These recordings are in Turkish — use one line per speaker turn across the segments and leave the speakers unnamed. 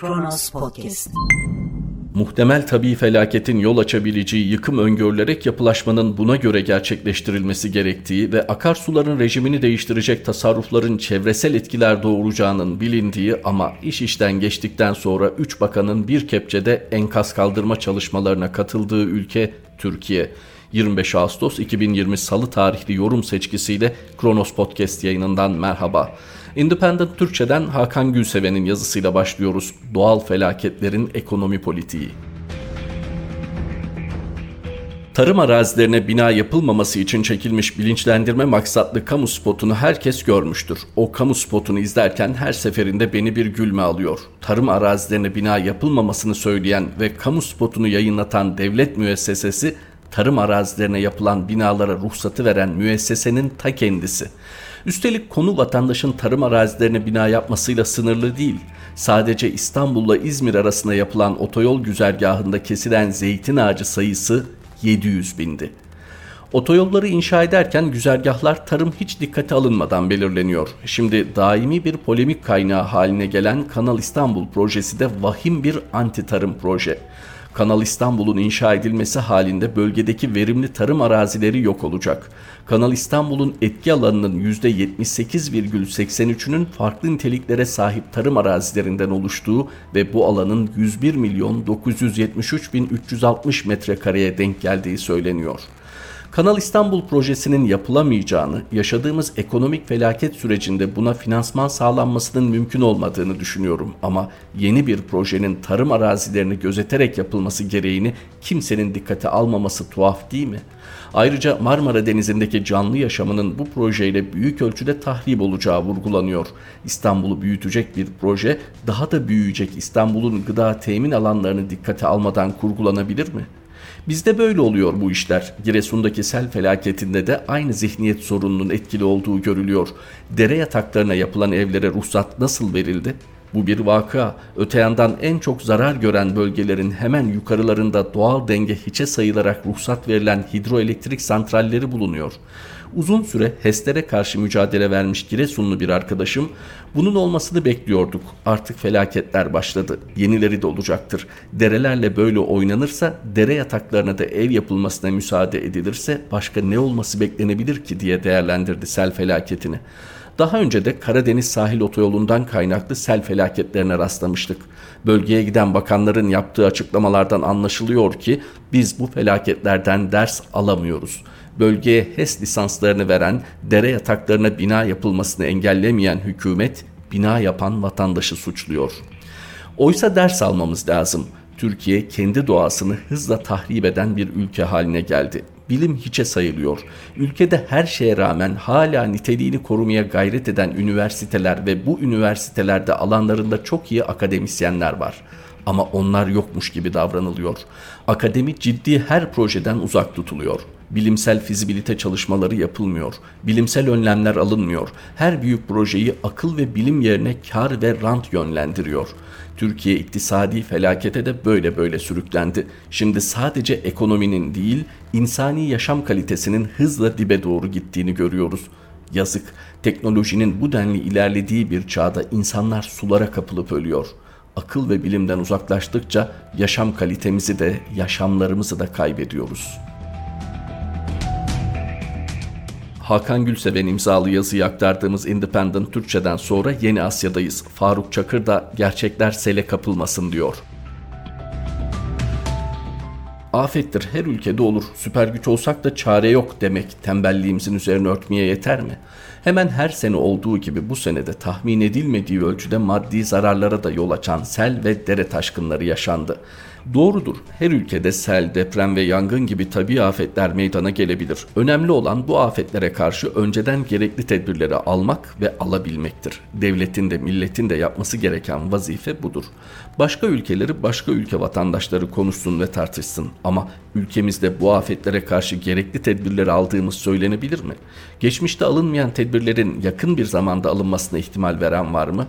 Kronos Podcast.
Muhtemel tabii felaketin yol açabileceği yıkım öngörülerek yapılaşmanın buna göre gerçekleştirilmesi gerektiği ve akarsuların rejimini değiştirecek tasarrufların çevresel etkiler doğuracağının bilindiği ama iş işten geçtikten sonra 3 bakanın bir kepçede enkaz kaldırma çalışmalarına katıldığı ülke Türkiye. 25 Ağustos 2020 Salı tarihli yorum seçkisiyle Kronos Podcast yayınından merhaba. Independent Türkçe'den Hakan Gülseven'in yazısıyla başlıyoruz. Doğal felaketlerin ekonomi politiği. Tarım arazilerine bina yapılmaması için çekilmiş bilinçlendirme maksatlı kamu spotunu herkes görmüştür. O kamu spotunu izlerken her seferinde beni bir gülme alıyor. Tarım arazilerine bina yapılmamasını söyleyen ve kamu spotunu yayınlatan devlet müessesesi tarım arazilerine yapılan binalara ruhsatı veren müessesenin ta kendisi. Üstelik konu vatandaşın tarım arazilerine bina yapmasıyla sınırlı değil. Sadece İstanbul'la İzmir arasında yapılan otoyol güzergahında kesilen zeytin ağacı sayısı 700 bindi. Otoyolları inşa ederken güzergahlar tarım hiç dikkate alınmadan belirleniyor. Şimdi daimi bir polemik kaynağı haline gelen Kanal İstanbul projesi de vahim bir anti tarım proje. Kanal İstanbul'un inşa edilmesi halinde bölgedeki verimli tarım arazileri yok olacak. Kanal İstanbul'un etki alanının %78,83'ünün farklı niteliklere sahip tarım arazilerinden oluştuğu ve bu alanın 101 milyon 973 bin 360 metrekareye denk geldiği söyleniyor. Kanal İstanbul projesinin yapılamayacağını, yaşadığımız ekonomik felaket sürecinde buna finansman sağlanmasının mümkün olmadığını düşünüyorum ama yeni bir projenin tarım arazilerini gözeterek yapılması gereğini kimsenin dikkate almaması tuhaf değil mi? Ayrıca Marmara Denizi'ndeki canlı yaşamının bu projeyle büyük ölçüde tahrip olacağı vurgulanıyor. İstanbul'u büyütecek bir proje daha da büyüyecek İstanbul'un gıda temin alanlarını dikkate almadan kurgulanabilir mi? Bizde böyle oluyor bu işler. Giresun'daki sel felaketinde de aynı zihniyet sorununun etkili olduğu görülüyor. Dere yataklarına yapılan evlere ruhsat nasıl verildi? Bu bir vaka. Öte yandan en çok zarar gören bölgelerin hemen yukarılarında doğal denge hiçe sayılarak ruhsat verilen hidroelektrik santralleri bulunuyor. Uzun süre HES'lere karşı mücadele vermiş Giresunlu bir arkadaşım bunun olmasını bekliyorduk. Artık felaketler başladı. Yenileri de olacaktır. Derelerle böyle oynanırsa dere yataklarına da ev yapılmasına müsaade edilirse başka ne olması beklenebilir ki diye değerlendirdi sel felaketini. Daha önce de Karadeniz sahil otoyolundan kaynaklı sel felaketlerine rastlamıştık. Bölgeye giden bakanların yaptığı açıklamalardan anlaşılıyor ki biz bu felaketlerden ders alamıyoruz. Bölgeye HES lisanslarını veren, dere yataklarına bina yapılmasını engellemeyen hükümet bina yapan vatandaşı suçluyor. Oysa ders almamız lazım. Türkiye kendi doğasını hızla tahrip eden bir ülke haline geldi bilim hiçe sayılıyor. Ülkede her şeye rağmen hala niteliğini korumaya gayret eden üniversiteler ve bu üniversitelerde alanlarında çok iyi akademisyenler var. Ama onlar yokmuş gibi davranılıyor. Akademi ciddi her projeden uzak tutuluyor. Bilimsel fizibilite çalışmaları yapılmıyor. Bilimsel önlemler alınmıyor. Her büyük projeyi akıl ve bilim yerine kar ve rant yönlendiriyor. Türkiye iktisadi felakete de böyle böyle sürüklendi. Şimdi sadece ekonominin değil, insani yaşam kalitesinin hızla dibe doğru gittiğini görüyoruz. Yazık, teknolojinin bu denli ilerlediği bir çağda insanlar sulara kapılıp ölüyor. Akıl ve bilimden uzaklaştıkça yaşam kalitemizi de, yaşamlarımızı da kaybediyoruz.'' Hakan Gülseven imzalı yazıyı aktardığımız Independent Türkçe'den sonra Yeni Asya'dayız. Faruk Çakır da gerçekler sele kapılmasın diyor. Afettir her ülkede olur. Süper güç olsak da çare yok demek tembelliğimizin üzerine örtmeye yeter mi? Hemen her sene olduğu gibi bu senede tahmin edilmediği ölçüde maddi zararlara da yol açan sel ve dere taşkınları yaşandı. Doğrudur. Her ülkede sel, deprem ve yangın gibi tabi afetler meydana gelebilir. Önemli olan bu afetlere karşı önceden gerekli tedbirleri almak ve alabilmektir. Devletin de milletin de yapması gereken vazife budur. Başka ülkeleri başka ülke vatandaşları konuşsun ve tartışsın ama ülkemizde bu afetlere karşı gerekli tedbirleri aldığımız söylenebilir mi? Geçmişte alınmayan tedbirlerin yakın bir zamanda alınmasına ihtimal veren var mı?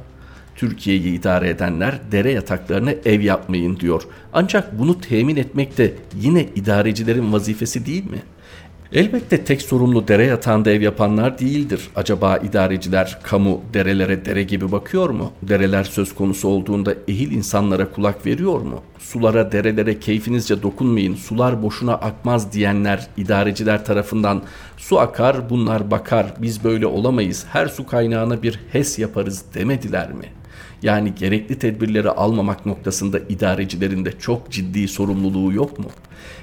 Türkiye'yi idare edenler dere yataklarına ev yapmayın diyor. Ancak bunu temin etmek de yine idarecilerin vazifesi değil mi? Elbette tek sorumlu dere yatağında ev yapanlar değildir. Acaba idareciler kamu derelere dere gibi bakıyor mu? Dereler söz konusu olduğunda ehil insanlara kulak veriyor mu? Sulara, derelere keyfinizce dokunmayın, sular boşuna akmaz diyenler idareciler tarafından su akar, bunlar bakar, biz böyle olamayız, her su kaynağına bir HES yaparız demediler mi?'' Yani gerekli tedbirleri almamak noktasında idarecilerin de çok ciddi sorumluluğu yok mu?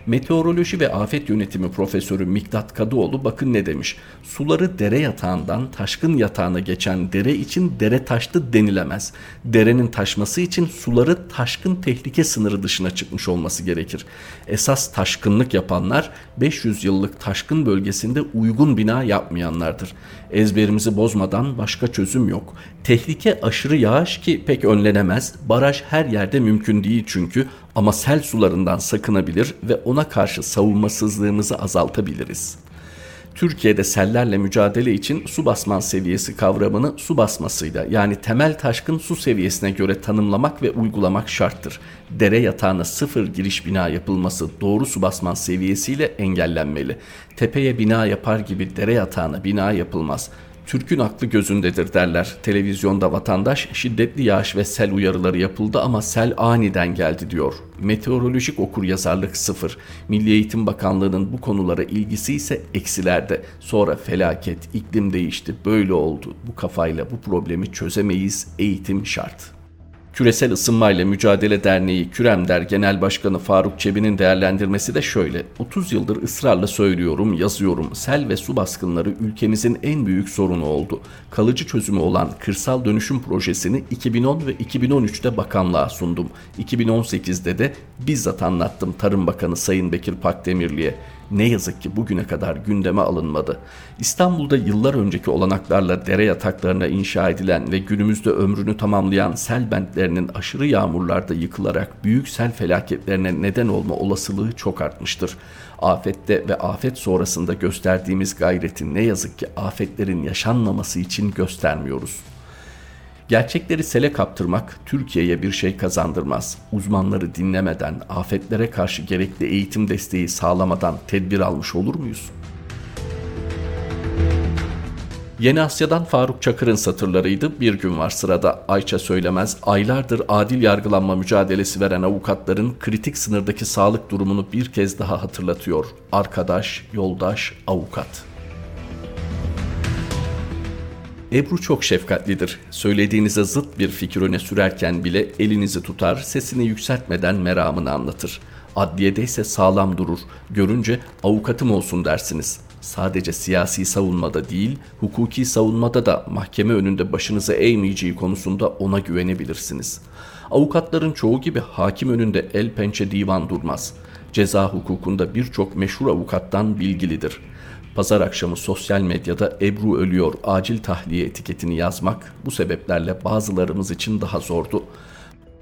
Meteoroloji ve Afet Yönetimi Profesörü Miktat Kadıoğlu bakın ne demiş. Suları dere yatağından taşkın yatağına geçen dere için dere taştı denilemez. Derenin taşması için suları taşkın tehlike sınırı dışına çıkmış olması gerekir. Esas taşkınlık yapanlar 500 yıllık taşkın bölgesinde uygun bina yapmayanlardır. Ezberimizi bozmadan başka çözüm yok. Tehlike aşırı yağış ki pek önlenemez. Baraj her yerde mümkün değil çünkü ama sel sularından sakınabilir ve ona karşı savunmasızlığımızı azaltabiliriz. Türkiye'de sellerle mücadele için su basman seviyesi kavramını su basmasıyla yani temel taşkın su seviyesine göre tanımlamak ve uygulamak şarttır. Dere yatağına sıfır giriş bina yapılması doğru su basman seviyesiyle engellenmeli. Tepeye bina yapar gibi dere yatağına bina yapılmaz. Türk'ün aklı gözündedir derler. Televizyonda vatandaş şiddetli yağış ve sel uyarıları yapıldı ama sel aniden geldi diyor. Meteorolojik okur yazarlık sıfır. Milli Eğitim Bakanlığı'nın bu konulara ilgisi ise eksilerde. Sonra felaket, iklim değişti, böyle oldu. Bu kafayla bu problemi çözemeyiz, eğitim şart.'' Küresel Isınmayla Mücadele Derneği Küremder Genel Başkanı Faruk Çebi'nin değerlendirmesi de şöyle. 30 yıldır ısrarla söylüyorum, yazıyorum. Sel ve su baskınları ülkemizin en büyük sorunu oldu. Kalıcı çözümü olan kırsal dönüşüm projesini 2010 ve 2013'te bakanlığa sundum. 2018'de de bizzat anlattım Tarım Bakanı Sayın Bekir Pakdemirli'ye ne yazık ki bugüne kadar gündeme alınmadı. İstanbul'da yıllar önceki olanaklarla dere yataklarına inşa edilen ve günümüzde ömrünü tamamlayan sel bentlerinin aşırı yağmurlarda yıkılarak büyük sel felaketlerine neden olma olasılığı çok artmıştır. Afette ve afet sonrasında gösterdiğimiz gayretin ne yazık ki afetlerin yaşanmaması için göstermiyoruz. Gerçekleri sele kaptırmak Türkiye'ye bir şey kazandırmaz. Uzmanları dinlemeden, afetlere karşı gerekli eğitim desteği sağlamadan tedbir almış olur muyuz? Yeni Asya'dan Faruk Çakır'ın satırlarıydı. Bir gün var sırada Ayça Söylemez, aylardır adil yargılanma mücadelesi veren avukatların kritik sınırdaki sağlık durumunu bir kez daha hatırlatıyor. Arkadaş, yoldaş, avukat. Ebru çok şefkatlidir. Söylediğinize zıt bir fikir öne sürerken bile elinizi tutar, sesini yükseltmeden meramını anlatır. Adliyede ise sağlam durur. Görünce avukatım olsun dersiniz. Sadece siyasi savunmada değil, hukuki savunmada da mahkeme önünde başınıza eğmeyeceği konusunda ona güvenebilirsiniz. Avukatların çoğu gibi hakim önünde el pençe divan durmaz. Ceza hukukunda birçok meşhur avukattan bilgilidir.'' Pazar akşamı sosyal medyada Ebru ölüyor acil tahliye etiketini yazmak bu sebeplerle bazılarımız için daha zordu.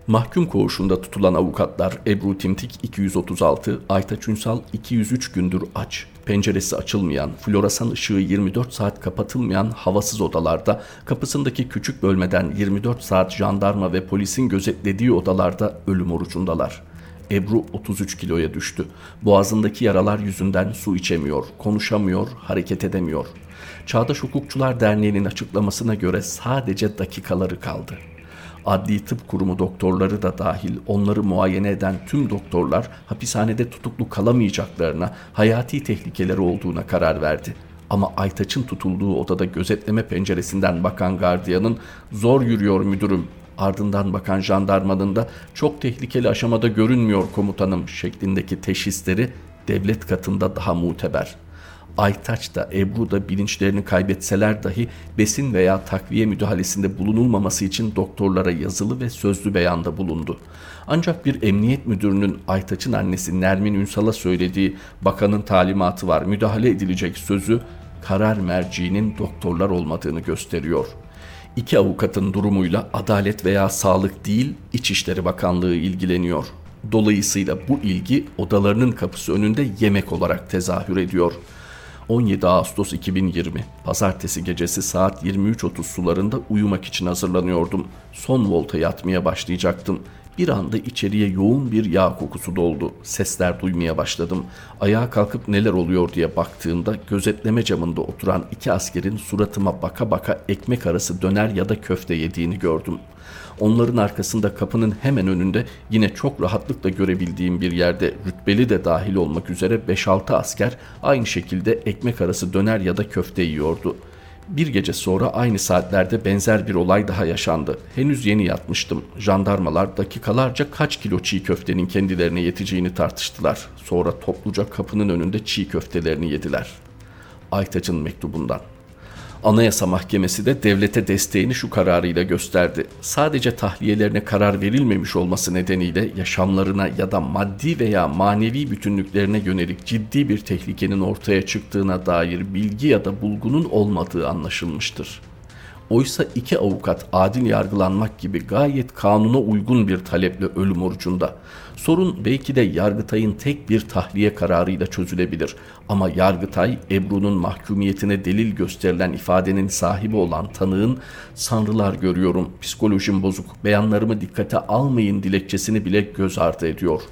Mahkum koğuşunda tutulan avukatlar Ebru Timtik 236, Aytaç Ünsal 203 gündür aç. Penceresi açılmayan, floresan ışığı 24 saat kapatılmayan havasız odalarda, kapısındaki küçük bölmeden 24 saat jandarma ve polisin gözetlediği odalarda ölüm orucundalar.'' Ebru 33 kiloya düştü. Boğazındaki yaralar yüzünden su içemiyor, konuşamıyor, hareket edemiyor. Çağdaş Hukukçular Derneği'nin açıklamasına göre sadece dakikaları kaldı. Adli Tıp Kurumu doktorları da dahil onları muayene eden tüm doktorlar hapishanede tutuklu kalamayacaklarına, hayati tehlikeleri olduğuna karar verdi. Ama Aytaç'ın tutulduğu odada gözetleme penceresinden bakan gardiyanın zor yürüyor müdürüm ardından bakan jandarmanın da çok tehlikeli aşamada görünmüyor komutanım şeklindeki teşhisleri devlet katında daha muteber. Aytaç da Ebru da bilinçlerini kaybetseler dahi besin veya takviye müdahalesinde bulunulmaması için doktorlara yazılı ve sözlü beyanda bulundu. Ancak bir emniyet müdürünün Aytaç'ın annesi Nermin Ünsal'a söylediği bakanın talimatı var müdahale edilecek sözü karar merciğinin doktorlar olmadığını gösteriyor.'' İki avukatın durumuyla Adalet veya Sağlık değil İçişleri Bakanlığı ilgileniyor. Dolayısıyla bu ilgi odalarının kapısı önünde yemek olarak tezahür ediyor. 17 Ağustos 2020 Pazartesi gecesi saat 23.30 sularında uyumak için hazırlanıyordum. Son volta yatmaya başlayacaktım. Bir anda içeriye yoğun bir yağ kokusu doldu. Sesler duymaya başladım. Ayağa kalkıp neler oluyor diye baktığımda gözetleme camında oturan iki askerin suratıma baka baka ekmek arası döner ya da köfte yediğini gördüm. Onların arkasında kapının hemen önünde yine çok rahatlıkla görebildiğim bir yerde rütbeli de dahil olmak üzere 5-6 asker aynı şekilde ekmek arası döner ya da köfte yiyordu.'' Bir gece sonra aynı saatlerde benzer bir olay daha yaşandı. Henüz yeni yatmıştım. Jandarmalar dakikalarca kaç kilo çiğ köftenin kendilerine yeteceğini tartıştılar. Sonra topluca kapının önünde çiğ köftelerini yediler. Aytaç'ın mektubundan. Anayasa Mahkemesi de devlete desteğini şu kararıyla gösterdi. Sadece tahliyelerine karar verilmemiş olması nedeniyle yaşamlarına ya da maddi veya manevi bütünlüklerine yönelik ciddi bir tehlikenin ortaya çıktığına dair bilgi ya da bulgunun olmadığı anlaşılmıştır. Oysa iki avukat adil yargılanmak gibi gayet kanuna uygun bir taleple ölüm orucunda. Sorun belki de Yargıtay'ın tek bir tahliye kararıyla çözülebilir. Ama Yargıtay, Ebru'nun mahkumiyetine delil gösterilen ifadenin sahibi olan tanığın sanrılar görüyorum, psikolojim bozuk, beyanlarımı dikkate almayın dilekçesini bile göz ardı ediyor.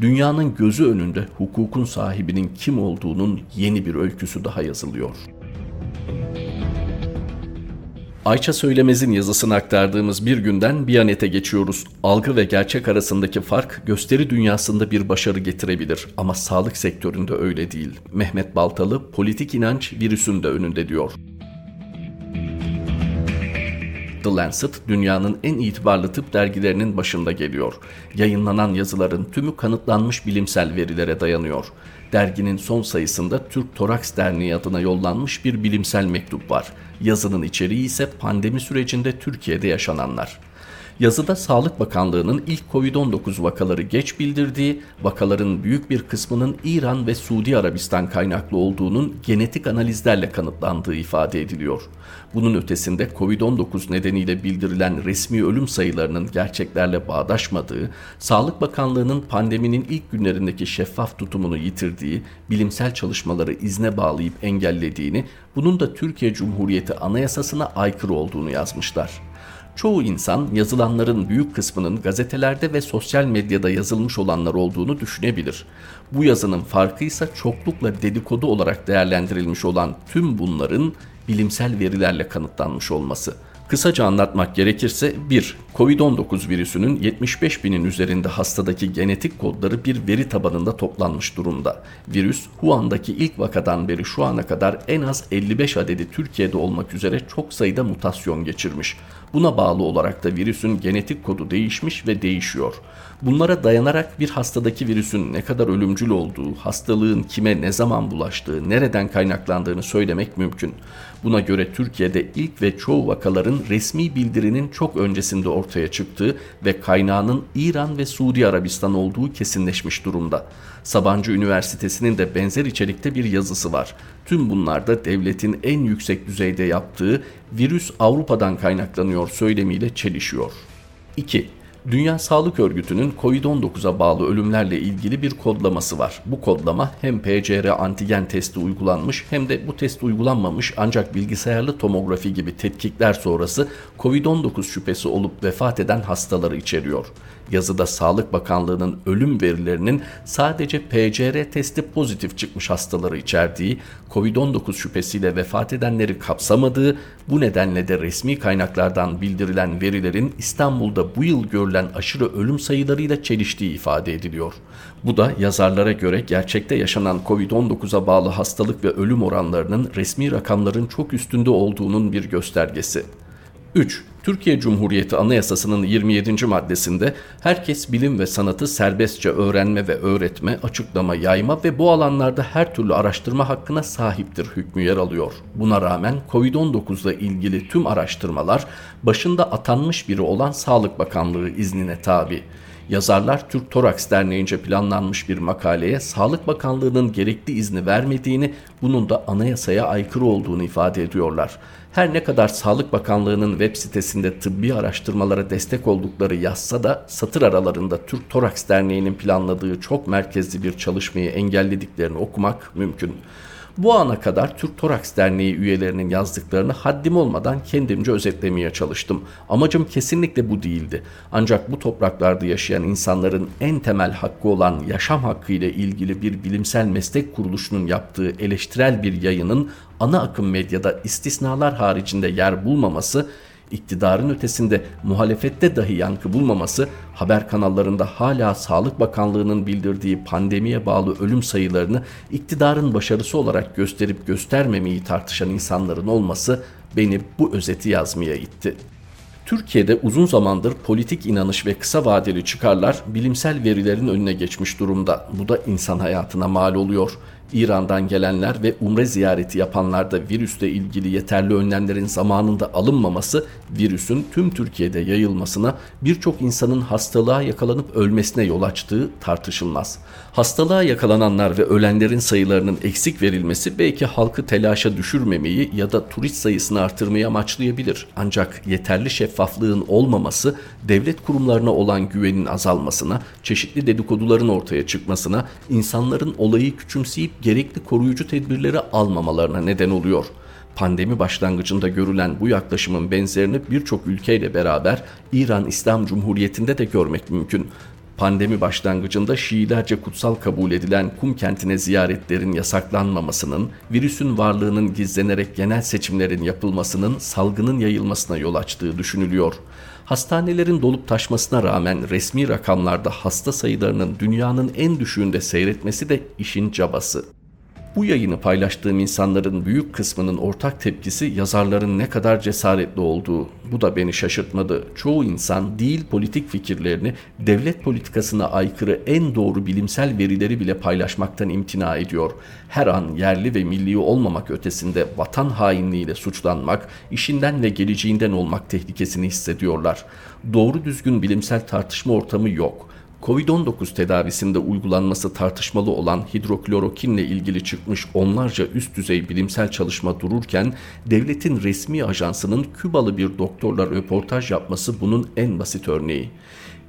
Dünyanın gözü önünde hukukun sahibinin kim olduğunun yeni bir öyküsü daha yazılıyor.'' Ayça Söylemez'in yazısını aktardığımız bir günden Biyanet'e geçiyoruz. Algı ve gerçek arasındaki fark gösteri dünyasında bir başarı getirebilir ama sağlık sektöründe öyle değil. Mehmet Baltalı politik inanç virüsün de önünde diyor. The Lancet dünyanın en itibarlı tıp dergilerinin başında geliyor. Yayınlanan yazıların tümü kanıtlanmış bilimsel verilere dayanıyor. Derginin son sayısında Türk Toraks Derneği adına yollanmış bir bilimsel mektup var. Yazının içeriği ise pandemi sürecinde Türkiye'de yaşananlar. Yazıda Sağlık Bakanlığı'nın ilk Covid-19 vakaları geç bildirdiği, vakaların büyük bir kısmının İran ve Suudi Arabistan kaynaklı olduğunun genetik analizlerle kanıtlandığı ifade ediliyor. Bunun ötesinde Covid-19 nedeniyle bildirilen resmi ölüm sayılarının gerçeklerle bağdaşmadığı, Sağlık Bakanlığı'nın pandeminin ilk günlerindeki şeffaf tutumunu yitirdiği, bilimsel çalışmaları izne bağlayıp engellediğini, bunun da Türkiye Cumhuriyeti Anayasasına aykırı olduğunu yazmışlar. Çoğu insan yazılanların büyük kısmının gazetelerde ve sosyal medyada yazılmış olanlar olduğunu düşünebilir. Bu yazının farkı ise çoklukla dedikodu olarak değerlendirilmiş olan tüm bunların bilimsel verilerle kanıtlanmış olması. Kısaca anlatmak gerekirse 1. Covid-19 virüsünün 75 binin üzerinde hastadaki genetik kodları bir veri tabanında toplanmış durumda. Virüs Wuhan'daki ilk vakadan beri şu ana kadar en az 55 adedi Türkiye'de olmak üzere çok sayıda mutasyon geçirmiş. Buna bağlı olarak da virüsün genetik kodu değişmiş ve değişiyor. Bunlara dayanarak bir hastadaki virüsün ne kadar ölümcül olduğu, hastalığın kime ne zaman bulaştığı, nereden kaynaklandığını söylemek mümkün. Buna göre Türkiye'de ilk ve çoğu vakaların resmi bildirinin çok öncesinde ortaya çıktığı ve kaynağının İran ve Suudi Arabistan olduğu kesinleşmiş durumda. Sabancı Üniversitesi'nin de benzer içerikte bir yazısı var. Tüm bunlarda devletin en yüksek düzeyde yaptığı virüs Avrupa'dan kaynaklanıyor söylemiyle çelişiyor. 2. Dünya Sağlık Örgütü'nün COVID-19'a bağlı ölümlerle ilgili bir kodlaması var. Bu kodlama hem PCR antigen testi uygulanmış hem de bu test uygulanmamış ancak bilgisayarlı tomografi gibi tetkikler sonrası COVID-19 şüphesi olup vefat eden hastaları içeriyor. Yazıda Sağlık Bakanlığı'nın ölüm verilerinin sadece PCR testi pozitif çıkmış hastaları içerdiği, COVID-19 şüphesiyle vefat edenleri kapsamadığı, bu nedenle de resmi kaynaklardan bildirilen verilerin İstanbul'da bu yıl görülen aşırı ölüm sayılarıyla çeliştiği ifade ediliyor. Bu da yazarlara göre gerçekte yaşanan COVID-19'a bağlı hastalık ve ölüm oranlarının resmi rakamların çok üstünde olduğunun bir göstergesi. 3. Türkiye Cumhuriyeti Anayasası'nın 27. maddesinde herkes bilim ve sanatı serbestçe öğrenme ve öğretme, açıklama, yayma ve bu alanlarda her türlü araştırma hakkına sahiptir hükmü yer alıyor. Buna rağmen COVID-19 ile ilgili tüm araştırmalar başında atanmış biri olan Sağlık Bakanlığı iznine tabi. Yazarlar Türk Toraks Derneği'nce planlanmış bir makaleye Sağlık Bakanlığı'nın gerekli izni vermediğini, bunun da anayasaya aykırı olduğunu ifade ediyorlar. Her ne kadar Sağlık Bakanlığı'nın web sitesinde tıbbi araştırmalara destek oldukları yazsa da satır aralarında Türk Toraks Derneği'nin planladığı çok merkezli bir çalışmayı engellediklerini okumak mümkün. Bu ana kadar Türk Toraks Derneği üyelerinin yazdıklarını haddim olmadan kendimce özetlemeye çalıştım. Amacım kesinlikle bu değildi. Ancak bu topraklarda yaşayan insanların en temel hakkı olan yaşam hakkı ile ilgili bir bilimsel meslek kuruluşunun yaptığı eleştirel bir yayının ana akım medyada istisnalar haricinde yer bulmaması iktidarın ötesinde muhalefette dahi yankı bulmaması, haber kanallarında hala Sağlık Bakanlığı'nın bildirdiği pandemiye bağlı ölüm sayılarını iktidarın başarısı olarak gösterip göstermemeyi tartışan insanların olması beni bu özeti yazmaya itti. Türkiye'de uzun zamandır politik inanış ve kısa vadeli çıkarlar bilimsel verilerin önüne geçmiş durumda. Bu da insan hayatına mal oluyor. İran'dan gelenler ve umre ziyareti yapanlarda virüsle ilgili yeterli önlemlerin zamanında alınmaması virüsün tüm Türkiye'de yayılmasına birçok insanın hastalığa yakalanıp ölmesine yol açtığı tartışılmaz. Hastalığa yakalananlar ve ölenlerin sayılarının eksik verilmesi belki halkı telaşa düşürmemeyi ya da turist sayısını artırmayı amaçlayabilir. Ancak yeterli şeffaflığın olmaması devlet kurumlarına olan güvenin azalmasına, çeşitli dedikoduların ortaya çıkmasına, insanların olayı küçümseyip gerekli koruyucu tedbirleri almamalarına neden oluyor. Pandemi başlangıcında görülen bu yaklaşımın benzerini birçok ülkeyle beraber İran İslam Cumhuriyeti'nde de görmek mümkün. Pandemi başlangıcında Şiilerce kutsal kabul edilen Kum kentine ziyaretlerin yasaklanmamasının, virüsün varlığının gizlenerek genel seçimlerin yapılmasının salgının yayılmasına yol açtığı düşünülüyor. Hastanelerin dolup taşmasına rağmen resmi rakamlarda hasta sayılarının dünyanın en düşüğünde seyretmesi de işin cabası. Bu yayını paylaştığım insanların büyük kısmının ortak tepkisi yazarların ne kadar cesaretli olduğu. Bu da beni şaşırtmadı. Çoğu insan değil politik fikirlerini devlet politikasına aykırı en doğru bilimsel verileri bile paylaşmaktan imtina ediyor. Her an yerli ve milli olmamak ötesinde vatan hainliğiyle suçlanmak, işinden ve geleceğinden olmak tehlikesini hissediyorlar. Doğru düzgün bilimsel tartışma ortamı yok. Covid-19 tedavisinde uygulanması tartışmalı olan hidroklorokinle ilgili çıkmış onlarca üst düzey bilimsel çalışma dururken devletin resmi ajansının Kübalı bir doktorla röportaj yapması bunun en basit örneği.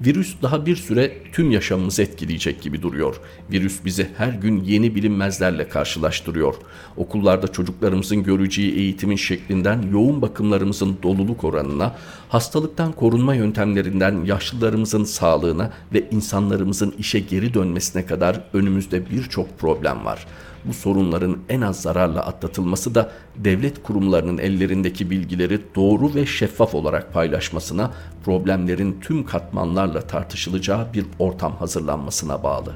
Virüs daha bir süre tüm yaşamımızı etkileyecek gibi duruyor. Virüs bizi her gün yeni bilinmezlerle karşılaştırıyor. Okullarda çocuklarımızın göreceği eğitimin şeklinden yoğun bakımlarımızın doluluk oranına, hastalıktan korunma yöntemlerinden yaşlılarımızın sağlığına ve insanlarımızın işe geri dönmesine kadar önümüzde birçok problem var bu sorunların en az zararla atlatılması da devlet kurumlarının ellerindeki bilgileri doğru ve şeffaf olarak paylaşmasına, problemlerin tüm katmanlarla tartışılacağı bir ortam hazırlanmasına bağlı.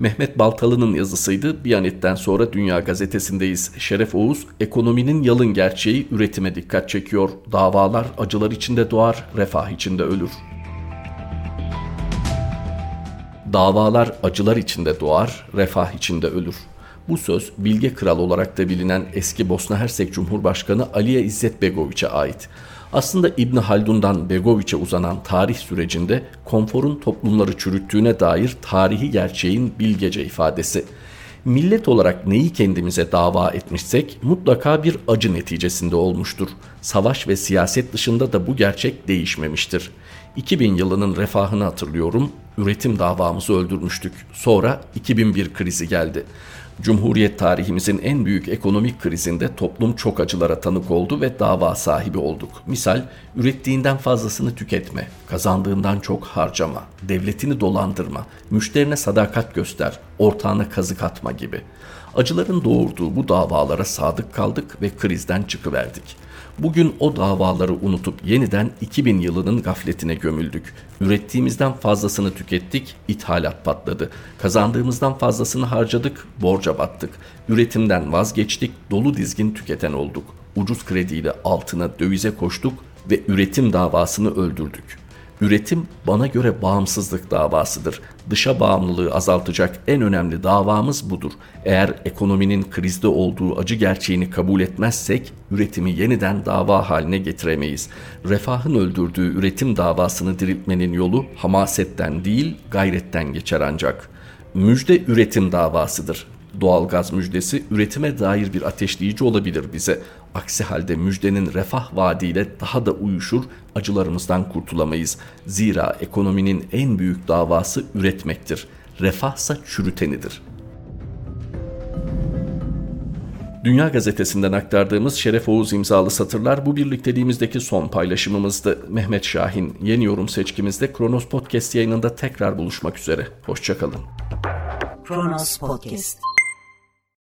Mehmet Baltalı'nın yazısıydı. Biyanet'ten sonra Dünya Gazetesi'ndeyiz. Şeref Oğuz, ekonominin yalın gerçeği üretime dikkat çekiyor. Davalar acılar içinde doğar, refah içinde ölür. Davalar acılar içinde doğar, refah içinde ölür. Bu söz Bilge Kral olarak da bilinen eski Bosna Hersek Cumhurbaşkanı Aliye İzzet Begoviç'e ait. Aslında İbni Haldun'dan Begoviç'e uzanan tarih sürecinde konforun toplumları çürüttüğüne dair tarihi gerçeğin bilgece ifadesi. Millet olarak neyi kendimize dava etmişsek mutlaka bir acı neticesinde olmuştur. Savaş ve siyaset dışında da bu gerçek değişmemiştir. 2000 yılının refahını hatırlıyorum. Üretim davamızı öldürmüştük. Sonra 2001 krizi geldi. Cumhuriyet tarihimizin en büyük ekonomik krizinde toplum çok acılara tanık oldu ve dava sahibi olduk. Misal, ürettiğinden fazlasını tüketme, kazandığından çok harcama, devletini dolandırma, müşterine sadakat göster, ortağına kazık atma gibi. Acıların doğurduğu bu davalara sadık kaldık ve krizden çıkıverdik. Bugün o davaları unutup yeniden 2000 yılının gafletine gömüldük. Ürettiğimizden fazlasını tükettik, ithalat patladı. Kazandığımızdan fazlasını harcadık, borca battık. Üretimden vazgeçtik, dolu dizgin tüketen olduk. Ucuz krediyle altına dövize koştuk ve üretim davasını öldürdük. Üretim bana göre bağımsızlık davasıdır. Dışa bağımlılığı azaltacak en önemli davamız budur. Eğer ekonominin krizde olduğu acı gerçeğini kabul etmezsek üretimi yeniden dava haline getiremeyiz. Refahın öldürdüğü üretim davasını diriltmenin yolu hamasetten değil gayretten geçer ancak. Müjde üretim davasıdır doğalgaz müjdesi üretime dair bir ateşleyici olabilir bize. Aksi halde müjdenin refah vaadiyle daha da uyuşur, acılarımızdan kurtulamayız. Zira ekonominin en büyük davası üretmektir. Refahsa çürütenidir.'' Dünya Gazetesi'nden aktardığımız Şeref Oğuz imzalı satırlar bu birlikteliğimizdeki son paylaşımımızdı. Mehmet Şahin yeni yorum seçkimizde Kronos Podcast yayınında tekrar buluşmak üzere. Hoşçakalın. Kronos Podcast